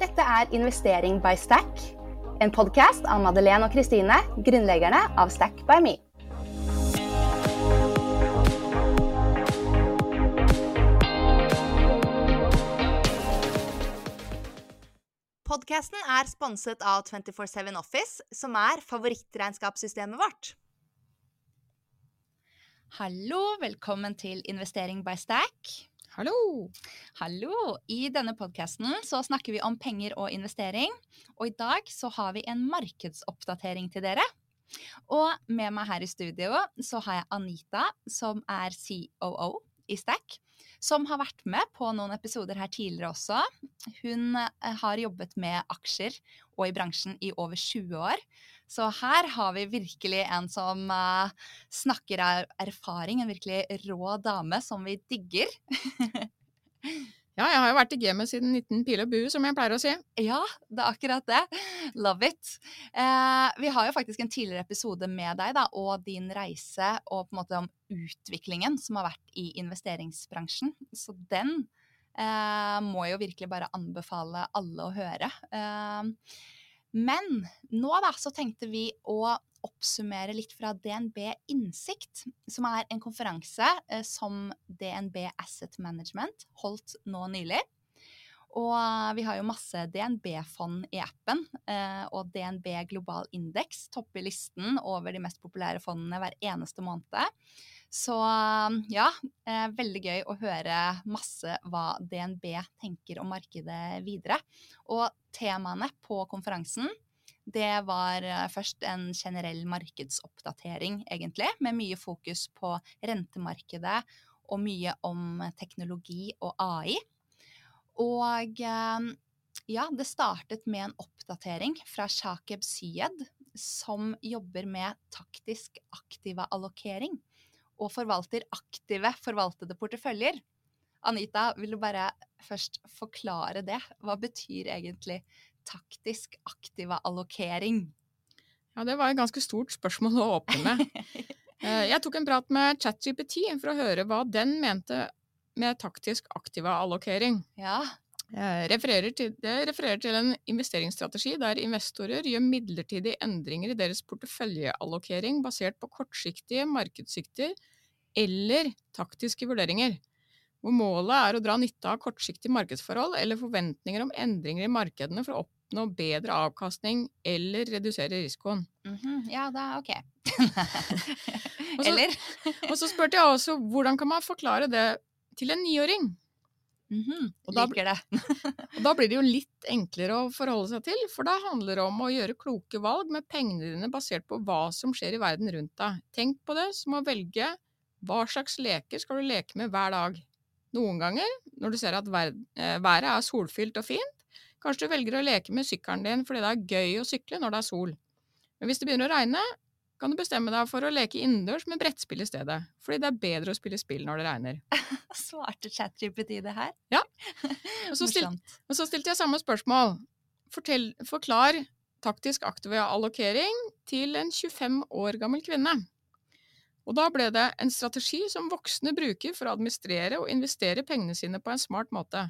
Dette er Investering by Stack, en podkast av Madeleine og Kristine, grunnleggerne av Stack by Me. Podkasten er sponset av 247 Office, som er favorittregnskapssystemet vårt. Hallo, velkommen til Investering by Stack. Hallo! Hallo! I denne podkasten snakker vi om penger og investering. Og i dag så har vi en markedsoppdatering til dere. Og med meg her i studio så har jeg Anita, som er COO i Stack som har vært med på noen episoder her tidligere også. Hun eh, har jobbet med aksjer og i bransjen i over 20 år. Så her har vi virkelig en som uh, snakker av erfaring, en virkelig rå dame som vi digger. Ja, jeg har jo vært i gamet siden 19 pil og bue, som jeg pleier å si. Ja, det er akkurat det. Love it. Uh, vi har jo faktisk en tidligere episode med deg da, og din reise og på en måte om utviklingen som har vært i investeringsbransjen. Så den eh, må jo virkelig bare anbefale alle å høre. Eh, men nå da så tenkte vi å oppsummere litt fra DNB Innsikt, som er en konferanse eh, som DNB Asset Management holdt nå nylig. Og vi har jo masse DNB-fond i appen, eh, og DNB Global Index topper listen over de mest populære fondene hver eneste måned. Så ja, eh, veldig gøy å høre masse hva DNB tenker om markedet videre. Og temaene på konferansen det var eh, først en generell markedsoppdatering, egentlig, med mye fokus på rentemarkedet og mye om teknologi og AI. Og eh, ja, det startet med en oppdatering fra Shakeb Syed, som jobber med taktisk aktiva allokering og forvalter aktive forvaltede porteføljer. Anita, vil du bare først forklare det? Hva betyr egentlig taktisk aktiva allokering? Ja, det var et ganske stort spørsmål å åpne med. Eh, jeg tok en prat med ChatGPT for å høre hva den mente med taktisk aktiva allokering. Ja. Refererer til, det refererer til en investeringsstrategi der investorer gjør midlertidige endringer i deres porteføljeallokering basert på kortsiktige markedssikter eller taktiske vurderinger, hvor målet er å dra nytte av kortsiktige markedsforhold eller forventninger om endringer i markedene for å oppnå bedre avkastning eller redusere risikoen. Mm -hmm. Ja, da ok. og så, eller? og så spurte jeg også hvordan kan man forklare det til en niåring? Mm -hmm. og da, Liker det. og da blir det jo litt enklere å forholde seg til, for da handler det om å gjøre kloke valg med pengene dine basert på hva som skjer i verden rundt deg. Tenk på det som å velge hva slags leker skal du leke med hver dag. Noen ganger, når du ser at eh, været er solfylt og fint, Kanskje du velger å leke med sykkelen din fordi det er gøy å sykle når det er sol. Men hvis det begynner å regne, kan du bestemme deg for å leke innendørs med brettspill i stedet. Fordi det er bedre å spille spill når det regner. Svarte ChatGPT det her? Ja. Og så, stil, og så, stilte jeg samme spørsmål. Fortell, forklar taktisk allokering til en 25 år gammel kvinne. Og da ble det en strategi som voksne bruker for å administrere og investere pengene sine på en smart måte.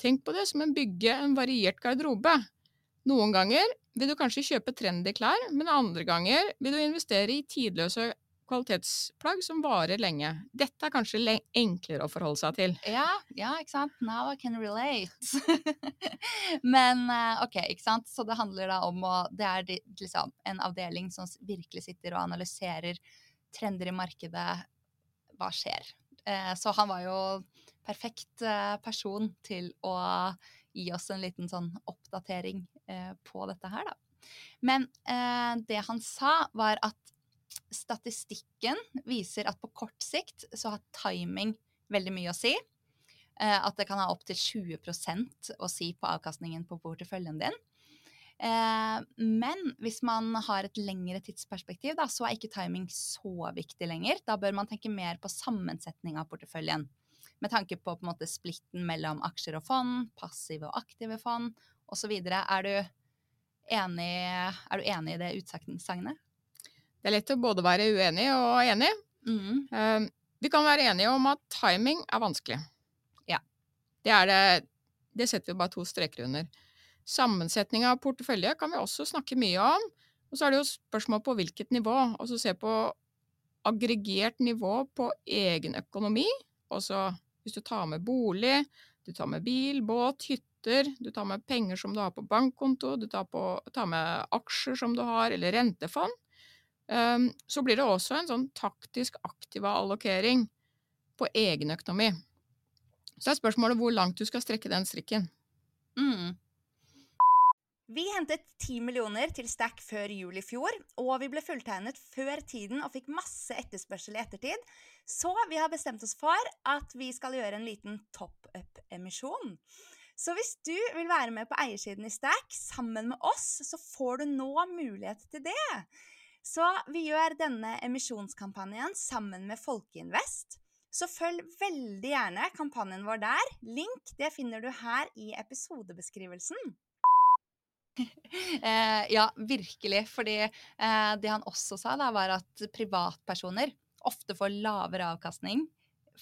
Tenk på det som en bygge en variert garderobe. Noen ganger vil du kanskje kjøpe trendy klær, men andre ganger vil du investere i tidløse kvalitetsplagg som varer lenge. Dette er kanskje enklere å forholde seg til. Ja, ja ikke sant. Now I can relate. men eh, ok, ikke sant. Så det handler da om å Det er liksom en avdeling som virkelig sitter og analyserer trender i markedet. Hva skjer? Eh, så han var jo perfekt eh, person til å gi oss en liten sånn oppdatering på dette her, da. Men eh, det han sa, var at statistikken viser at på kort sikt så har timing veldig mye å si. At det kan ha opptil 20% å si på avkastningen på porteføljen din. Men hvis man har et lengre tidsperspektiv, da, så er ikke timing så viktig lenger. Da bør man tenke mer på sammensetning av porteføljen med tanke på, på måte, splitten mellom aksjer og fond, passive og aktive fond osv. Er, du enig, er du enig i det utsagnet? Det er lett å både være uenig og enig. Mm. Uh, vi kan være enige om at timing er vanskelig. Ja. Det, er det, det setter vi bare to streker under. Sammensetning av portefølje kan vi også snakke mye om. Og så er det jo spørsmål på hvilket nivå. Og så se på aggregert nivå på egen økonomi. Også hvis du tar med bolig, du tar med bil, båt, hytter, du tar med penger som du har på bankkonto, du tar, på, tar med aksjer som du har, eller rentefond. Um, så blir det også en sånn taktisk aktiva allokering på egen økonomi. Så er spørsmålet hvor langt du skal strekke den strikken. Mm. Vi hentet 10 millioner til Stack før jul i fjor, og vi ble fulltegnet før tiden og fikk masse etterspørsel i ettertid. Så vi har bestemt oss for at vi skal gjøre en liten top-up-emisjon. Så hvis du vil være med på eiersiden i Stack sammen med oss, så får du nå mulighet til det. Så vi gjør denne emisjonskampanjen sammen med Folkeinvest. Så følg veldig gjerne kampanjen vår der. Link det finner du her i episodebeskrivelsen. eh, ja, virkelig. Fordi eh, det han også sa, da, var at privatpersoner ofte får lavere avkastning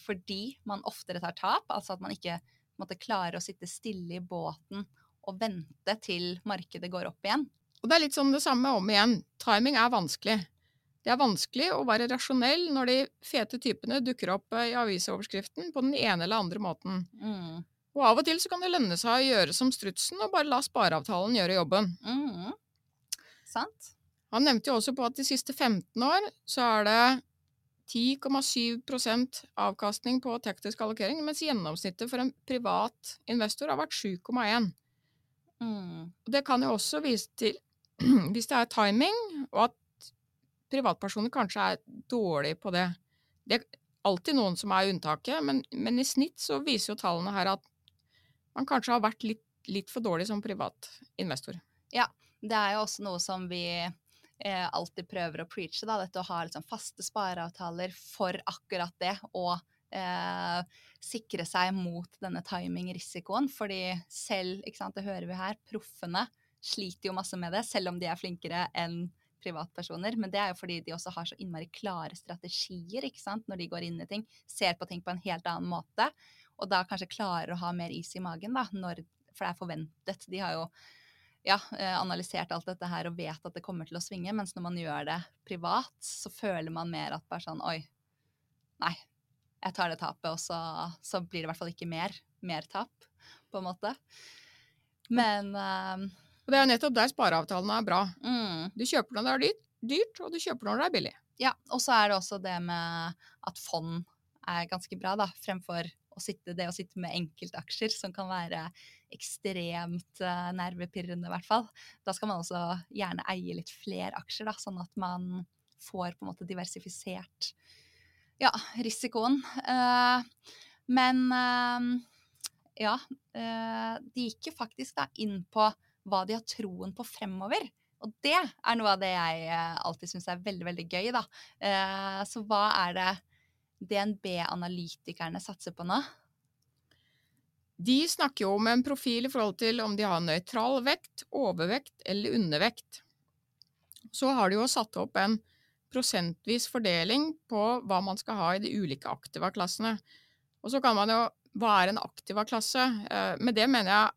fordi man oftere tar tap. Altså at man ikke måtte klare å sitte stille i båten og vente til markedet går opp igjen. Og det er litt sånn det samme om igjen. Timing er vanskelig. Det er vanskelig å være rasjonell når de fete typene dukker opp i avisoverskriften på den ene eller andre måten. Mm. Og av og til så kan det lønne seg å gjøre som strutsen og bare la spareavtalen gjøre jobben. Mm. Sant. Han nevnte jo også på at de siste 15 år så er det 10,7% avkastning på teknisk allokering, mens gjennomsnittet for en privat investor har vært 7,1. Mm. Det kan jo også vise til, hvis det er timing, og at privatpersoner kanskje er dårlige på det. Det er alltid noen som er unntaket, men, men i snitt så viser jo tallene her at man kanskje har vært litt, litt for dårlig som privat investor. Ja, det er jo også noe som vi eh, alltid prøver å preache, da, dette å ha liksom faste spareavtaler for akkurat det. Og eh, sikre seg mot denne timing-risikoen. Fordi selv, ikke sant, det hører vi her, proffene sliter jo masse med det, selv om de er flinkere enn privatpersoner. Men det er jo fordi de også har så innmari klare strategier ikke sant, når de går inn i ting. Ser på ting på en helt annen måte og da kanskje klarer å ha mer is i magen, da, når, for det er forventet. De har jo ja, eh, analysert alt dette her og vet at det kommer til å svinge, mens når man gjør det privat, så føler man mer at bare sånn Oi, nei, jeg tar det tapet, og så, så blir det i hvert fall ikke mer, mer tap, på en måte. Men uh, Og det er jo nettopp der spareavtalene er bra. Mm. Du kjøper når det er dyrt, dyrt, og du kjøper når det er billig. Ja, og så er det også det med at fond er ganske bra, da, fremfor å sitte, det å sitte med enkeltaksjer, som kan være ekstremt uh, nervepirrende, i hvert fall. Da skal man også gjerne eie litt flere aksjer, da, sånn at man får på en måte diversifisert ja, risikoen. Uh, men uh, ja, de gikk jo faktisk da inn på hva de har troen på fremover. Og det er noe av det jeg alltid syns er veldig, veldig gøy, da. Så hva er det DNB-analytikerne satser på nå? De snakker jo om en profil i forhold til om de har nøytral vekt, overvekt eller undervekt. Så har de jo satt opp en prosentvis fordeling på hva man skal ha i de ulike aktiva-klassene. Og så kan man jo Hva er en aktiva-klasse? Eh, med det mener jeg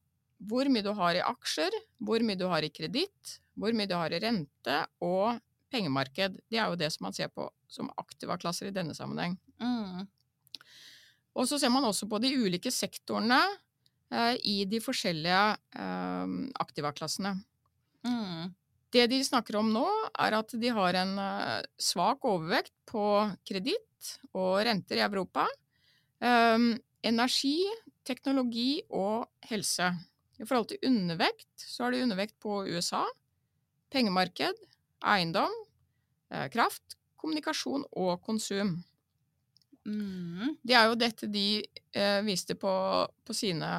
hvor mye du har i aksjer, hvor mye du har i kreditt, hvor mye du har i rente og pengemarked. Det er jo det som man ser på som aktiva-klasser i denne sammenheng. Mm. Og så ser man også på de ulike sektorene eh, i de forskjellige eh, aktiva-klassene. Mm. Det de snakker om nå, er at de har en eh, svak overvekt på kreditt og renter i Europa. Um, energi, teknologi og helse. I forhold til undervekt så har de undervekt på USA, pengemarked, eiendom, uh, kraft, kommunikasjon og konsum. Mm. Det er jo dette de eh, viste på, på sine,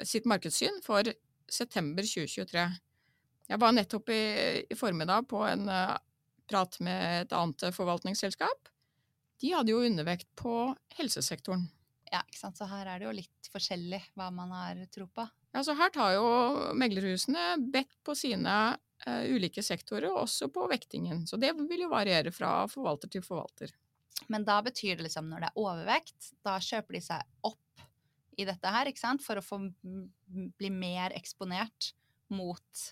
sitt markedssyn for september 2023. Jeg var nettopp i, i formiddag på en uh, prat med et annet forvaltningsselskap. De hadde jo undervekt på helsesektoren. Ja, ikke sant. Så her er det jo litt forskjellig hva man har tro på. Ja, så her tar jo meglerhusene bedt på sine ulike sektorer, og også på vektingen. Så det vil jo variere fra forvalter til forvalter. Men da betyr det liksom når det er overvekt, da kjøper de seg opp i dette her, ikke sant, for å få bli mer eksponert mot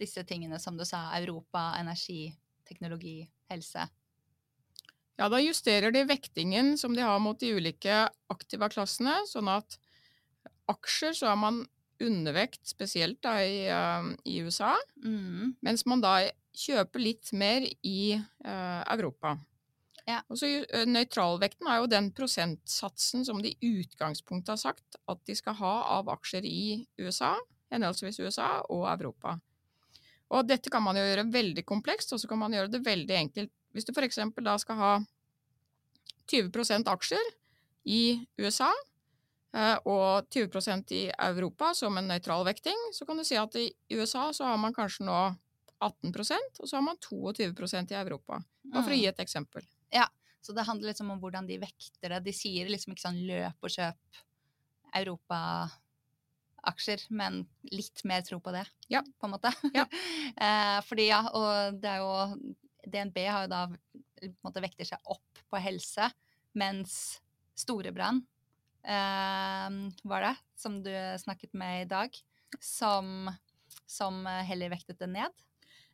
disse tingene som du sa, Europa, energi, teknologi, helse? Ja, da justerer de vektingen som de har mot de ulike aktiva-klassene, sånn at aksjer så har man undervekt, spesielt da i, uh, i USA, Mm. mens man da kjøper litt mer i uh, Europa. Ja. Og så uh, Nøytralvekten er jo den prosentsatsen som de i utgangspunktet har sagt at de skal ha av aksjer i USA, henholdsvis USA og Europa. Og dette kan man jo gjøre veldig komplekst, og så kan man gjøre det veldig enkelt. Hvis du f.eks. da skal ha 20% aksjer i USA eh, og 20% i Europa som en nøytral vekting, så kan du si at i USA så har man kanskje nå 18% og så har man 22% i Europa. Bare for å Mm. gi et eksempel. Ja, Så det handler liksom om hvordan de vekter det. De sier liksom ikke sånn løp og kjøp Europa-aksjer, men litt mer tro på det, Ja. på en måte. Ja. eh, fordi ja, og det er jo DNB har jo da på en måte vekter seg opp på helse, mens Storebrand eh, var det, som du snakket med i dag, som, som heller vektet det ned.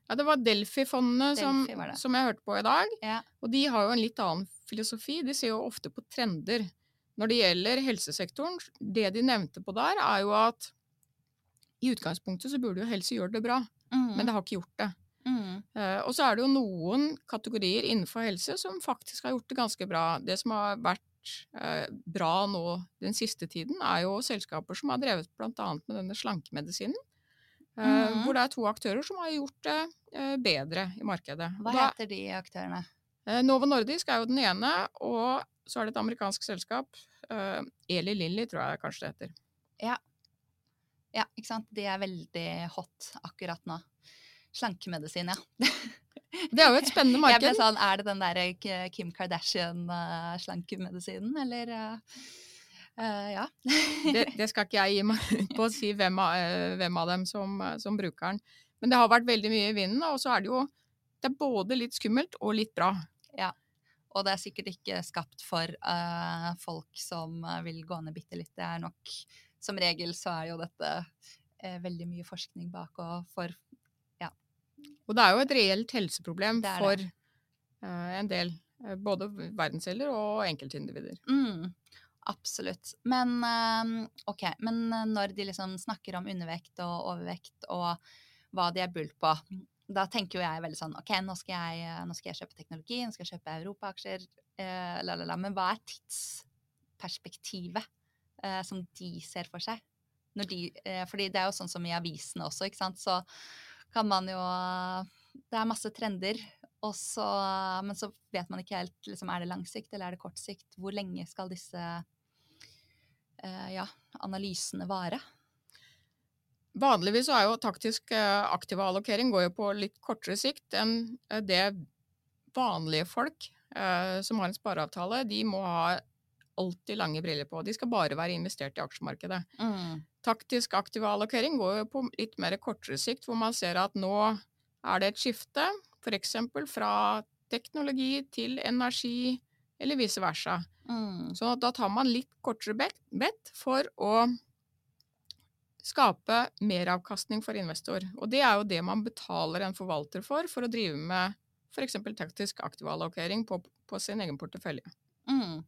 Ja, det var Delphi-fondene som, Delphi som, som jeg hørte på i dag. Ja. Og de har jo en litt annen filosofi. De ser jo ofte på trender. Når det gjelder helsesektoren, det de nevnte på der, er jo at i utgangspunktet så burde jo helse gjøre det bra, Mm. men det har ikke gjort det. mm. Uh, og så er det jo noen kategorier innenfor helse som faktisk har gjort det ganske bra. Det som har vært eh, bra nå den siste tiden, er jo selskaper som har drevet bl.a. med denne slankemedisinen. eh, Mhm. Hvor det er to aktører som har gjort det eh, bedre i markedet. Hva da- heter de aktørene? Eh, Novo Nordisk er jo den ene, og så er det et amerikansk selskap. eh, Eli Lilly, tror jeg kanskje det heter. Ja. Ja, ikke sant? De er veldig hot akkurat nå. Slankemedisin, ja. Det er jo et spennende Jeg ble sånn, Er det den der Kim Kardashian-slankemedisinen, eller eh, eh, Ja. Det, det skal ikke jeg gi meg ut på å si hvem av, eh, hvem av dem som, eh, som bruker den. Men det har vært veldig mye i vinden, og så er det jo det er både litt skummelt og litt bra. Ja. Og det er sikkert ikke skapt for uh, folk som eh, vil gå ned bitte litt. Det er nok Som regel så er jo dette uh, veldig mye forskning bak og for Og det er jo et reelt helseproblem for uh, en del. eh, både verdensceller og enkeltindivider. Mm, absolutt. Men uh, okay. Men når de liksom snakker om undervekt og overvekt og hva de er bull på, da tenker jo jeg veldig sånn OK, nå skal jeg, nå skal jeg kjøpe teknologi, nå skal jeg kjøpe europaaksjer, eh, la, la, la. Men hva er tidsperspektivet eh, som de ser for seg? Når de, eh, fordi det er jo sånn som i avisene også, ikke sant. Så kan man jo Det er masse trender, og så, men så vet man ikke helt liksom, Er det lang sikt eller er det kort sikt? Hvor lenge skal disse uh, ja, analysene vare? Vanligvis er jo taktisk eh, aktiv allokering går jo på litt kortere sikt enn eh, det vanlige folk uh, som har en spareavtale, de må ha alltid lange briller på. De skal bare være investert i aksjemarkedet. Taktisk aktiv allokering går jo på litt mer kortere sikt, hvor man ser at nå er det et skifte, f.eks. fra teknologi til energi, eller vice versa. Mm. Så da tar man litt kortere bet for å skape meravkastning for investor. Og det er jo det man betaler en forvalter for, for å drive med f.eks. taktisk aktiv allokering på, på sin egen portefølje. Mm.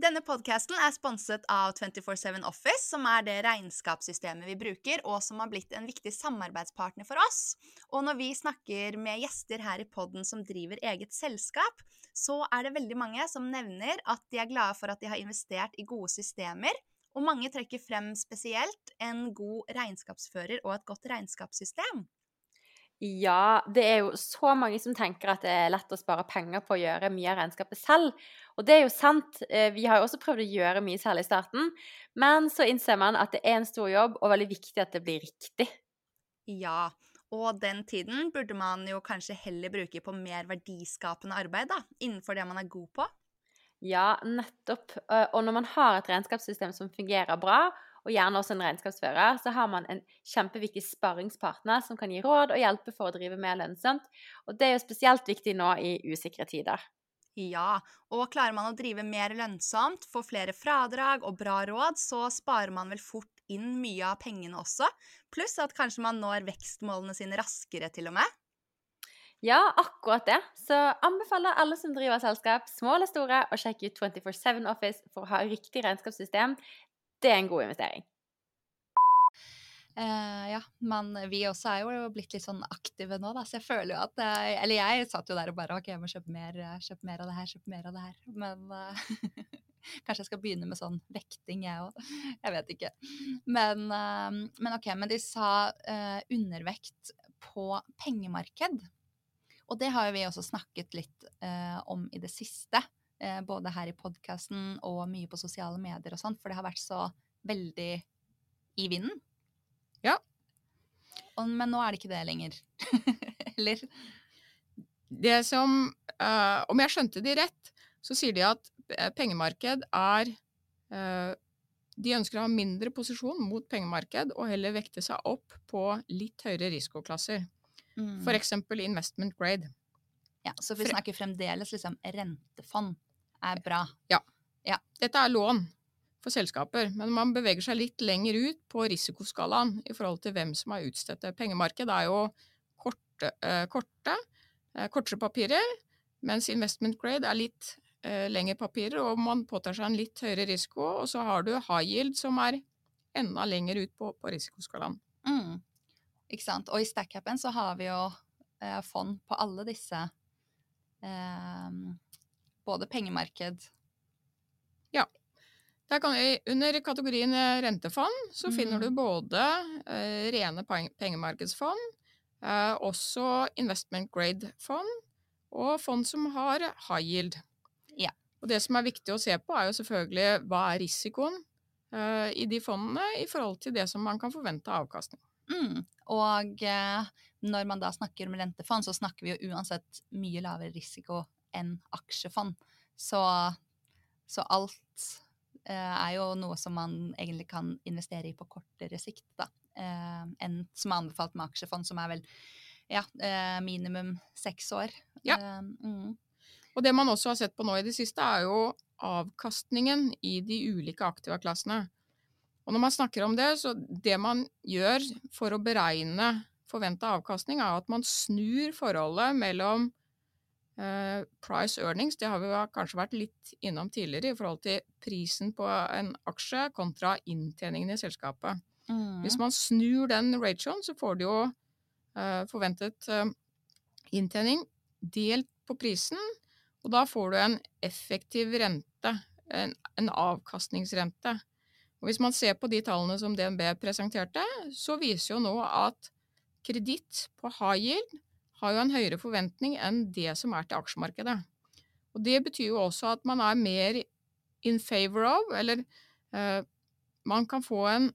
Denne podcasten er sponset av 247 Office, som er det regnskapssystemet vi bruker, og som har blitt en viktig samarbeidspartner for oss. Og når vi snakker med gjester her i podden som driver eget selskap, så er det veldig mange som nevner at de er glade for at de har investert i gode systemer, og mange trekker frem spesielt en god regnskapsfører og et godt regnskapssystem. Ja, det er jo så mange som tenker at det er lett å spare penger på å gjøre mye av regnskapet selv. Og det er jo sant. eh, Vi har jo også prøvd å gjøre mye særlig i starten, men så innser man at det er en stor jobb, og veldig viktig at det blir riktig. Ja, og den tiden burde man jo kanskje heller bruke på mer verdiskapende arbeid, da, innenfor det man er god på. Ja, nettopp. Eh, Og når man har et regnskapssystem som fungerer bra, og gjerne også en regnskapsfører, så har man en kjempeviktig sparringspartner som kan gi råd og hjelpe for å drive mer lønnsomt. Og det er jo spesielt viktig nå i usikre tider. Ja, og klarer man å drive mer lønnsomt, få flere fradrag og bra råd, så sparer man vel fort inn mye av pengene også. Pluss at kanskje man når vekstmålene sine raskere, til og med. Ja, akkurat det. Så anbefaler alle som driver selskap, små eller store, å sjekke ut 24-7 Office for å ha riktig regnskapssystem. Det er en god investering. Uh, ja, men vi også er jo blitt litt sånn aktive nå, da, så jeg føler jo at uh, Eller jeg satt jo der og bare OK, jeg må kjøpe mer, uh, kjøpe mer av det her, kjøpe mer av det her. Men kanskje jeg skal begynne med sånn vekting, jeg òg. Jeg vet ikke. Men, men, OK, men de sa undervekt på pengemarked. Og det har jo vi også snakket litt om i det siste. både her i podkasten og mye på sosiale medier og sånn, for det har vært så veldig i vinden. Ja. Og, men nå er det ikke det lenger. Eller? Det som uh, Om jeg skjønte de rett, så sier de at eh, pengemarked er uh, De ønsker å ha mindre posisjon mot pengemarked og heller vekte seg opp på litt høyere risikoklasser. Mm. F.eks. investment grade. Ja, Så vi snakker fremdeles liksom rentefond er bra. Ja. ja. Dette er lån for selskaper, men man beveger seg litt lenger ut på risikoskalaen i forhold til hvem som har utstedt det. Pengemarkedet er jo korte, eh, korte eh, kortere papirer, mens investment grade er litt eh, lengre papirer, og man påtar seg en litt høyere risiko. Og så har du high yield, som er enda lenger ut på, på risikoskalaen. Mm. Ikke sant. Og i Stackhappen så har vi jo fond på alle disse eh, Både pengemarked. Kan, under kategorien eh, rentefond så mm. finner du både eh, rene pengemarkedsfond, eh, også investment grade-fond og fond som har high yield. Ja. Og det som er viktig å se på, er jo selvfølgelig hva er risikoen eh, i de fondene i forhold til det som man kan forvente av avkastning. Mm. Og eh, når man da snakker om rentefond, så snakker vi jo uansett mye lavere risiko enn aksjefond. Så, så alt er jo noe som man egentlig kan investere i på kortere sikt, da. Eh, enn som er anbefalt med aksjefond, som er vel ja, eh, minimum seks år. Ja. Mm. Og det man også har sett på nå i det siste, er jo avkastningen i de ulike aktiva-klassene. Og når man snakker om det, så det man gjør for å beregne forventa avkastning, er at man snur forholdet mellom Eh, price earnings, det har vi kanskje vært litt innom tidligere i forhold til prisen på en aksje kontra inntjeningen i selskapet. Mm. Hvis man snur den ratioen, så får du jo uh, forventet uh, inntjening delt på prisen, og da får du en effektiv rente, en, en avkastningsrente. Og hvis man ser på de tallene som DNB presenterte, så viser jo nå at kreditt på high yield har jo en høyere forventning enn det som er til aksjemarkedet. Og Det betyr jo også at man er mer in favor of, eller eh, man kan få en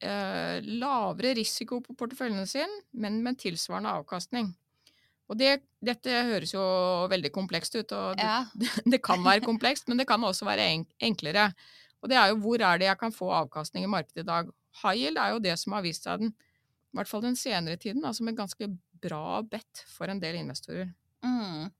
eh, lavere risiko på porteføljen sin, men med tilsvarende avkastning. Og det, Dette høres jo veldig komplekst ut, og det, ja. det, kan være komplekst, men det kan også være enklere. Og det er jo hvor er det jeg kan få avkastning i markedet i dag. High yield er jo det som har vist seg den, i hvert fall den senere tiden, som med ganske bra bet for en del investorer. Mm.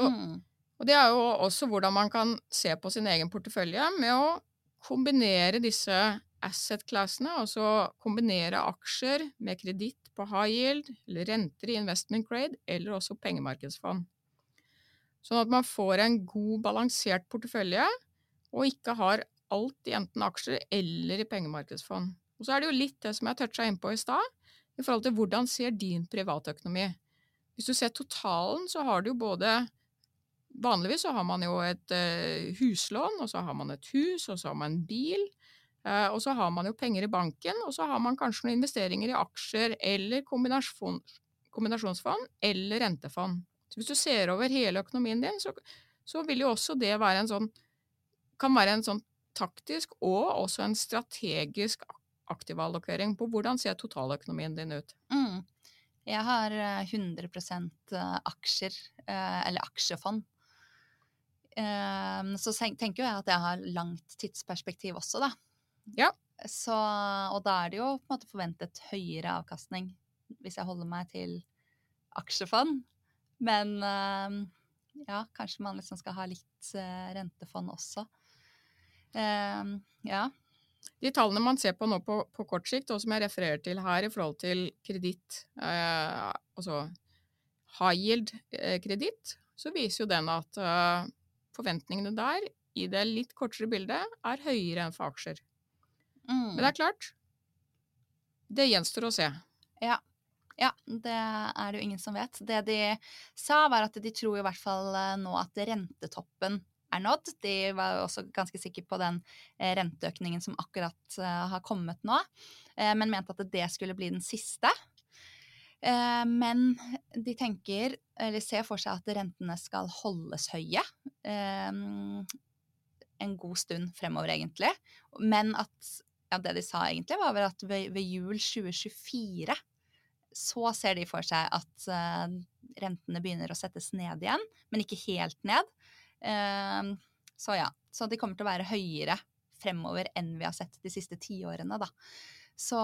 Og, mm. og, det er jo også hvordan man kan se på sin egen portefølje med å kombinere disse asset-classene, altså kombinere aksjer med kreditt på high yield, eller renter i investment grade, eller også pengemarkedsfond. Sånn at man får en god, balansert portefølje, og ikke har alt i enten aksjer eller i pengemarkedsfond. Og så er det jo litt det som jeg toucha innpå i stad, i forhold til hvordan ser din privatøkonomi. Hvis du ser totalen, så har du jo både Vanligvis så har man jo et uh, huslån, og så har man et hus, og så har man en bil. Uh, og så har man jo penger i banken, og så har man kanskje noen investeringer i aksjer eller kombinasjon, kombinasjonsfond eller rentefond. Så hvis du ser over hele økonomien din, så, så vil jo også det være en sånn kan være en sånn taktisk og også en strategisk aktiv allokering på hvordan ser totaløkonomien din ut? Mm. Jeg har 100 eh, eh, aksjer, eh, eller aksjefond. Så tenker jeg at jeg har langt tidsperspektiv også, da. Ja. Så, og da er det jo på en måte forventet høyere avkastning hvis jeg holder meg til aksjefond. Men ja, kanskje man liksom skal ha litt rentefond også. Ja. De tallene man ser på nå på, på, kort sikt, og som jeg refererer til her i forhold til kreditt, eh, altså high yield-kreditt, eh, så viser jo den at eh, forventningene der i det litt kortere bildet er høyere enn for aksjer. Mm. Men det er klart, det gjenstår å se. Ja. Ja, det er det jo ingen som vet. Det de sa, var at de tror i hvert fall eh, nå at rentetoppen er nådd. De var også ganske sikre på den eh, renteøkningen som akkurat uh, har kommet nå, uh, men mente at det skulle bli den siste. Men de tenker, eller ser for seg at rentene skal holdes høye en god stund fremover, egentlig. Men at ja, det de sa egentlig, var vel at ved, ved jul 2024 så ser de for seg at rentene begynner å settes ned igjen, men ikke helt ned. Ehm, så ja. Så de kommer til å være høyere fremover enn vi har sett de siste tiårene, da. Så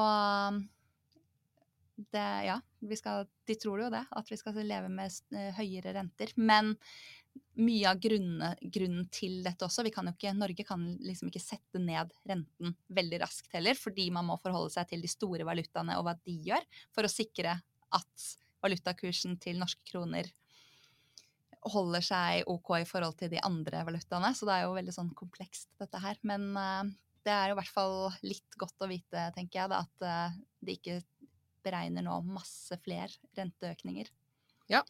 det, ja, skal, de tror jo det, at vi skal leve med eh, høyere renter. Men mye av grunnen, grunnen til dette også vi kan jo ikke, Norge kan liksom ikke sette ned renten veldig raskt heller, fordi man må forholde seg til de store valutaene og hva de gjør, for å sikre at valutakursen til norske kroner holder seg OK i forhold til de andre valutaene. Så det er jo veldig sånn komplekst, dette her. Men uh, det er jo i hvert fall litt godt å vite, tenker jeg, da, at uh, de ikke beregner nå masse flere renteøkninger. Ja.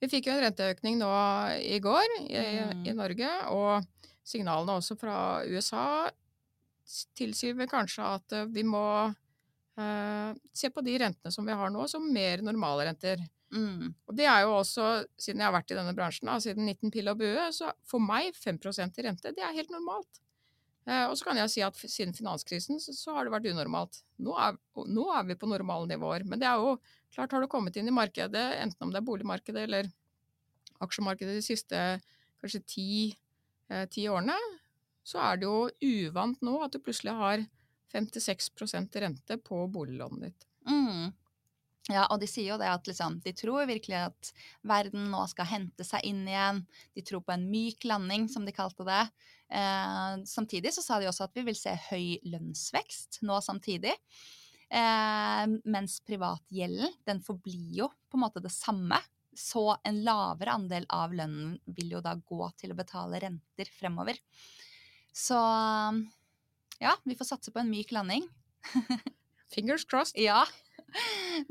Vi fikk jo en renteøkning nå i går i, mm. i Norge, og signalene også fra USA tilsier vel kanskje at uh, vi må se på de rentene som vi har nå, som mer normale renter. Mm. Og det er jo også, siden jeg har vært i denne bransjen da, siden 19 pill og bue, så for meg 5 i rente, det er helt normalt. Eh, og så kan jeg si at siden finanskrisen så, så har det vært unormalt. Nå er, nå er, vi på normale nivåer. Men det er jo klart, har du kommet inn i markedet, enten om det er boligmarkedet eller aksjemarkedet de siste kanskje ti, eh, ti årene, så er det jo uvant nå at du plutselig har 5-6% rente på boliglånet ditt. Mm. Ja, og de sier jo det at liksom, de tror virkelig at verden nå skal hente seg inn igjen. De tror på en myk landing, som de kalte det. Eh, samtidig så sa de også at vi vil se høy lønnsvekst nå samtidig. Eh, mens privatgjelden, den forblir jo på en måte det samme. Så en lavere andel av lønnen vil jo da gå til å betale renter fremover. Så ja, vi får satse på en myk landing. Fingers crossed. Ja.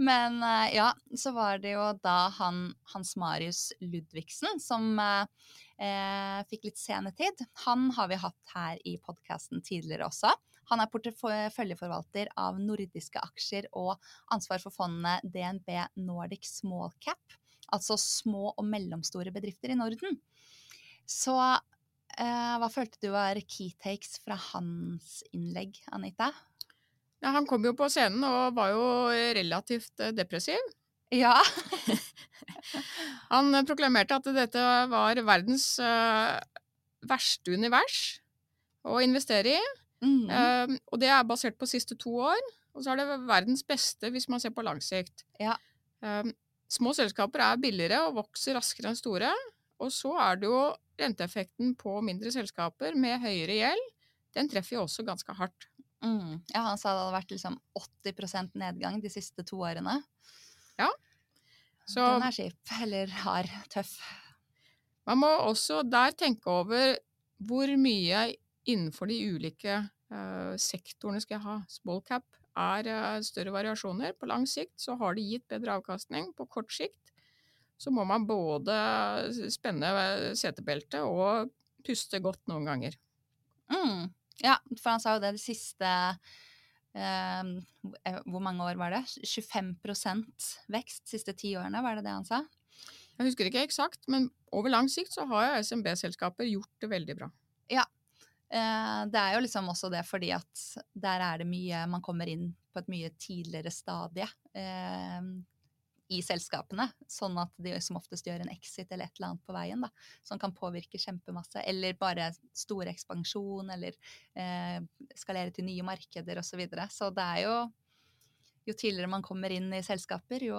Men uh, ja, så var det jo da han Hans Marius Ludvigsen som uh, eh, fikk litt senetid. Han har vi hatt her i podkasten tidligere også. Han er porteføljeforvalter av nordiske aksjer og ansvar for fondene DNB Nordic Small Cap, altså små og mellomstore bedrifter i Norden. Så eh, hva følte du var key takes fra hans innlegg, Anita? Ja, han kom jo på scenen og var jo relativt eh, depressiv. Ja. han proklamerte at dette var verdens verste univers å investere i. Mm. Uh, og det er basert på siste to år. Og så er det verdens beste hvis man ser på lang sikt. Ja. Uh, små selskaper er billigere og vokser raskere enn store. Og så er det jo renteeffekten på mindre selskaper med høyere gjeld. Den treffer jo også ganske hardt. Mm. Ja, han sa det hadde vært liksom 80% nedgang de siste to årene. Ja. Så Den er kjip. Eller hard. Tøff. Man må også der tenke over hvor mye innenfor de ulike uh, sektorene skal jeg ha. Small cap er uh, større variasjoner. På lang sikt så har de gitt bedre avkastning. På kort sikt så må man både spenne setebeltet og puste godt noen ganger. Mm. Ja, for han sa jo det de siste ehm, eh, Hvor mange år var det? 25 vekst de siste ti årene, var det det han sa? Jeg husker ikke eksakt, men over lang sikt så har jo SMB-selskaper gjort det veldig bra. Ja. Eh, det er jo liksom også det fordi at der er det mye Man kommer inn på et mye tidligere stadie. Eh, i selskapene, sånn at de som oftest gjør en exit eller et eller annet på veien, da, som kan påvirke kjempemasse. Eller bare stor ekspansjon, eller eh, skalere til nye markeder osv. Så, videre. så det er jo Jo tidligere man kommer inn i selskaper, jo,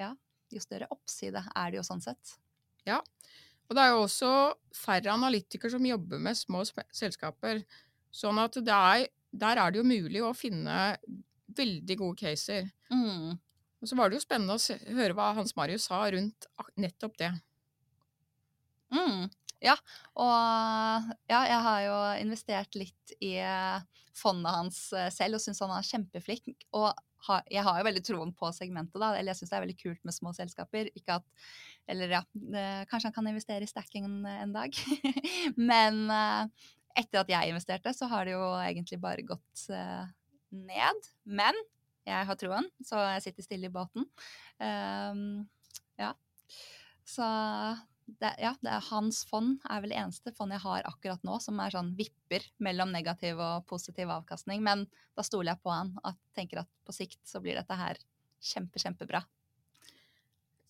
ja, jo større oppside er det jo sånn sett. Ja, og det er jo også færre analytikere som jobber med små selskaper. Sånn at det er, der er det jo mulig å finne veldig gode caser. Mm. Og så var det jo spennende å høre hva Hans Marius sa rundt nettopp det. Mm. Ja, og ja, jeg har jo investert litt i eh, fondet hans eh, selv og syns han er kjempeflink. Og jeg har jo veldig troen på segmentet, da. Eller jeg syns det er veldig kult med små selskaper. Ikke at Eller ja, kanskje han kan investere i stacking en, dag. Men eh, etter at jeg investerte, så har det jo egentlig bare gått ned. Men jeg har troen, så jeg sitter stille i båten. Um, ja. Så det, ja, det er hans fond er vel det eneste fond jeg har akkurat nå som er sånn vipper mellom negativ og positiv avkastning. Men da stoler jeg på han og tenker at på sikt så blir dette her kjempe, kjempebra.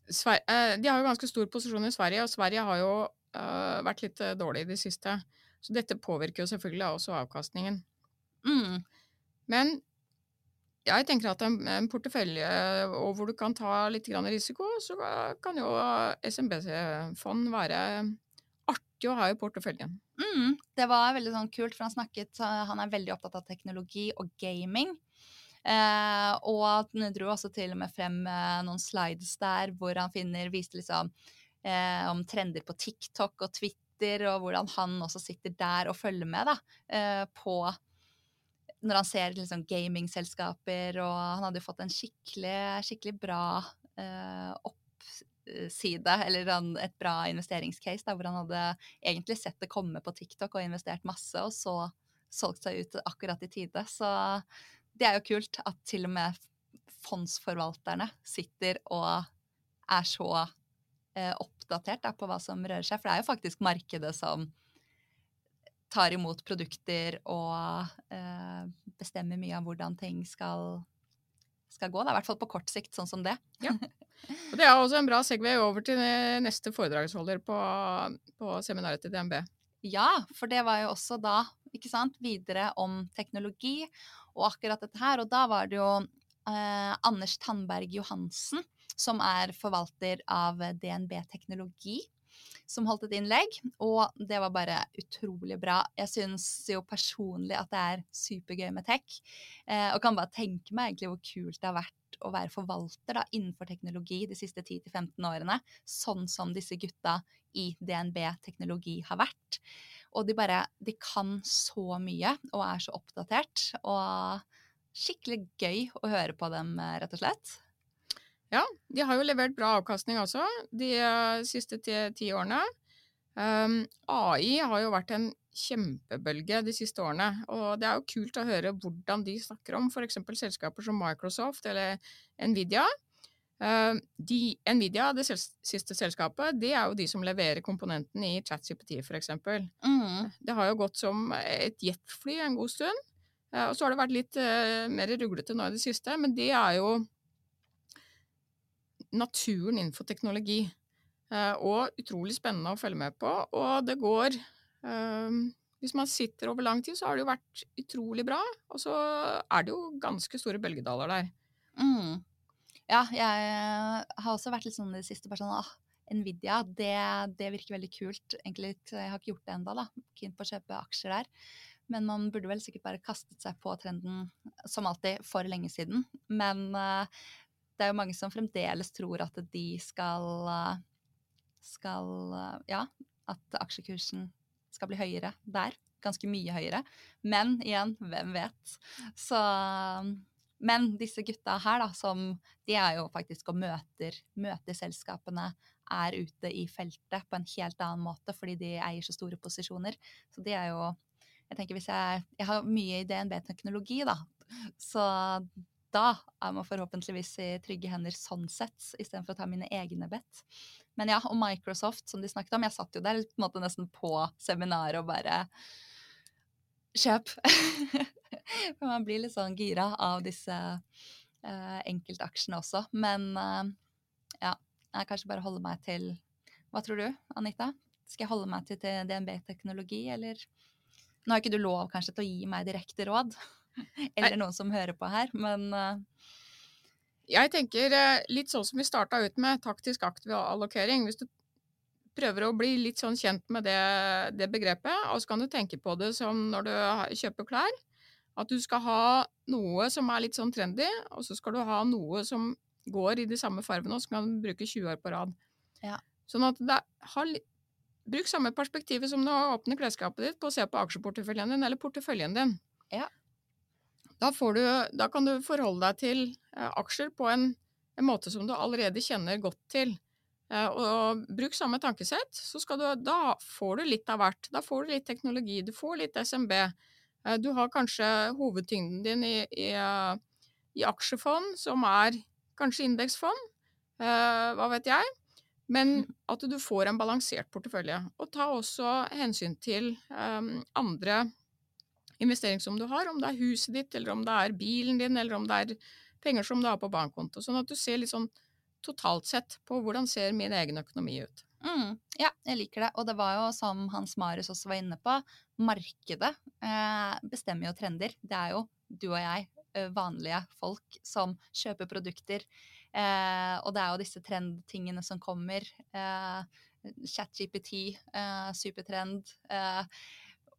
Sver eh, de har jo ganske stor posisjon i Sverige, og Sverige har jo uh, vært litt eh, dårlig i det siste. Så dette påvirker jo selvfølgelig også avkastningen. Mm. Men jeg tenker at en, en portefølje hvor du kan ta litt risiko, så kan jo SMB-fond være artig å ha i porteføljen. Mm, det var veldig sånn kult, for han snakket Han er veldig opptatt av teknologi og gaming. Eh, og han dro også til og med frem eh, noen slides der hvor han finner, viste liksom eh, om trender på TikTok og Twitter, og hvordan han også sitter der og følger med da, eh, på når han ser liksom gamingselskaper, og han hadde jo fått en skikkelig, skikkelig bra eh, oppside, eller en, et bra investeringscase, hvor han hadde egentlig sett det komme på TikTok og investert masse, og så solgt seg ut akkurat i tide. Så det er jo kult at til og med fondsforvalterne sitter og er så eh, oppdatert da, på hva som rører seg. For det er jo faktisk markedet som tar imot produkter og eh, bestemmer mye av hvordan ting skal, skal gå. Da. I hvert fall på kort sikt, sånn som det. Ja. Og det er også en bra segway over til neste foredragsholder på, på seminaret til DNB. Ja, for det var jo også da, ikke sant, videre om teknologi og akkurat dette her. Og da var det jo eh, Anders Tandberg Johansen, som er forvalter av DNB Teknologi, som holdt et innlegg. Og det var bare utrolig bra. Jeg syns jo personlig at det er supergøy med tech. Eh, og kan bare tenke meg egentlig hvor kult det har vært å være forvalter da, innenfor teknologi de siste 10-15 årene, sånn som disse gutta i DNB teknologi har vært. Og de bare De kan så mye og er så oppdatert. Og skikkelig gøy å høre på dem, rett og slett. Ja, de har jo levert bra avkastning også de uh, siste ti, ti årene. Um, AI har jo vært en kjempebølge de siste årene, og det er jo kult å høre hvordan de snakker om f.eks. selskaper som Microsoft eller Nvidia. Uh, de, Nvidia, det siste selskapet, det er jo de som leverer komponenten i ChatCPT f.eks. Mm. Det har jo gått som et jetfly en god stund. Uh, og så har det vært litt uh, mer ruglete nå i det siste, men det er jo naturen innenfor teknologi. Uh, og utrolig spennende å følge med på. Og det går uh, Hvis man sitter over lang tid, så har det jo vært utrolig bra. Og så er det jo ganske store bølgedaler der. Mm. Ja, jeg har også vært litt sånn i det siste bare ah, Nvidia, det, det, virker veldig kult. Egentlig Jeg har ikke gjort det ennå, da. Keen på å kjøpe aksjer der. Men man burde vel sikkert bare kastet seg på trenden, som alltid, for lenge siden. Men uh, det er jo mange som fremdeles tror at de skal skal Ja, at aksjekursen skal bli høyere der. Ganske mye høyere. Men igjen, hvem vet. Så Men disse gutta her, da, som De er jo faktisk og møter, møter selskapene, er ute i feltet på en helt annen måte fordi de eier så store posisjoner. Så de er jo Jeg tenker hvis jeg Jeg har mye i DNB-teknologi, da. Så da er man forhåpentligvis i trygge hender sånn sett, istedenfor å ta mine egne bedt. Men ja, og Microsoft, som de snakket om, jeg satt jo der på en måte nesten på seminaret og bare Kjøp! For man blir litt sånn gira av disse uh, enkeltaksjene også. Men uh, ja, jeg kanskje bare holde meg til Hva tror du, Anita? Skal jeg holde meg til DNB-teknologi, eller Nå har ikke du lov kanskje til å gi meg direkte råd, eller noen som hører på her, men uh, jeg tenker litt sånn som vi starta ut med, taktisk aktiv allokering. Hvis du prøver å bli litt sånn kjent med det, det begrepet, og så kan du tenke på det som når du kjøper klær. At du skal ha noe som er litt sånn trendy, og så skal du ha noe som går i de samme fargene, og så kan du bruke 20 år på rad. Ja. Sånn at det har Bruk samme perspektivet som når du åpner klesskapet ditt på å se på aksjeporteføljen din eller porteføljen din. Ja. Da, du, da kan du forholde deg til eh, aksjer på en, en, måte som du allerede kjenner godt til. Eh, og bruk samme tankesett, så du, da får du litt av hvert. Da får du litt teknologi, du får litt SMB. Eh, du har kanskje hovedtyngden din i, i, i aksjefond, som er kanskje indeksfond. Eh, hva vet jeg. Men at du får en balansert portefølje. Og ta også hensyn til andre investeringer som du har, om det er huset ditt, eller om det er bilen din, eller om det er penger som du har på bankkonto. Sånn at du ser litt sånn totalt sett på hvordan ser min egen økonomi ut. Mm, ja, jeg liker det. Og det var jo som Hans Marius også var inne på, markedet eh, bestemmer jo trender. Det er jo du og jeg, eh, vanlige folk, som kjøper produkter Eh, og det er jo disse trendtingene som kommer. Eh, ChatGPT, eh, supertrend. Eh,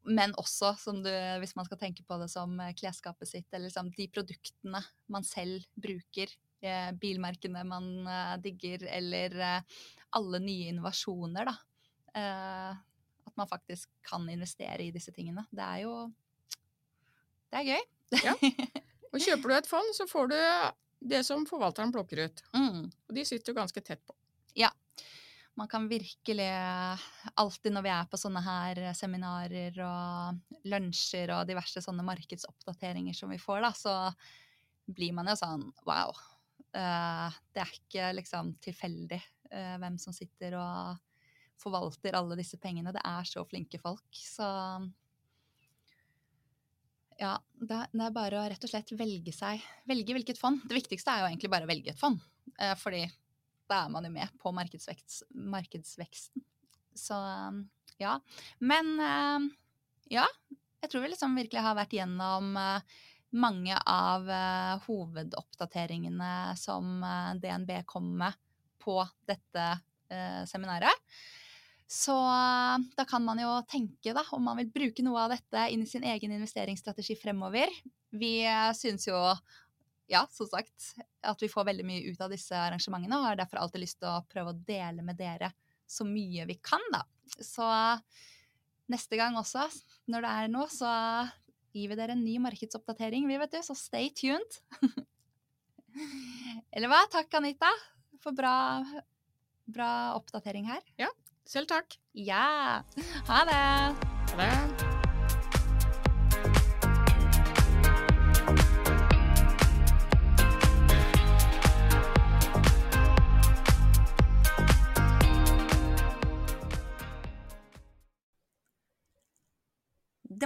men også, du, hvis man skal tenke på det som eh, klesskapet sitt, eller liksom de produktene man selv bruker. Eh, bilmerkene man digger, eller alle nye innovasjoner, da. at man faktisk kan investere i disse tingene. Det er jo Det er gøy. Ja. Og kjøper du et fond, så får du det som forvalteren plukker ut. Mm. Og de sitter jo ganske tett på. Ja. Man kan virkelig alltid når vi er på sånne her seminarer og lunsjer og diverse sånne markedsoppdateringer som vi får, da, så blir man jo sånn wow. Uh, det er ikke liksom tilfeldig uh, hvem som sitter og forvalter alle disse pengene. Det er så flinke folk. Så ja, det er bare å rett og slett velge seg Velge hvilket fond. Det viktigste er jo egentlig bare å velge et fond. Eh, fordi da er man jo med på markedsvekst, markedsveksten. Så ja. Men eh, ja. Jeg tror vi liksom virkelig har vært gjennom eh, mange av hovedoppdateringene som DNB kom med på dette seminaret. Så da kan man jo tenke da, om man vil bruke noe av dette inn i sin egen investeringsstrategi fremover. Vi syns jo, ja, som sagt, at vi får veldig mye ut av disse arrangementene, og har derfor alltid lyst til å prøve å dele med dere så mye vi kan, da. Så neste gang også, når det er noe, så gir vi dere en ny markedsoppdatering, vi, vet du, så stay tuned. Eller hva? Takk, Anita, for bra, bra oppdatering her. Ja, selv takk. Ja. Ha det. Ha. Det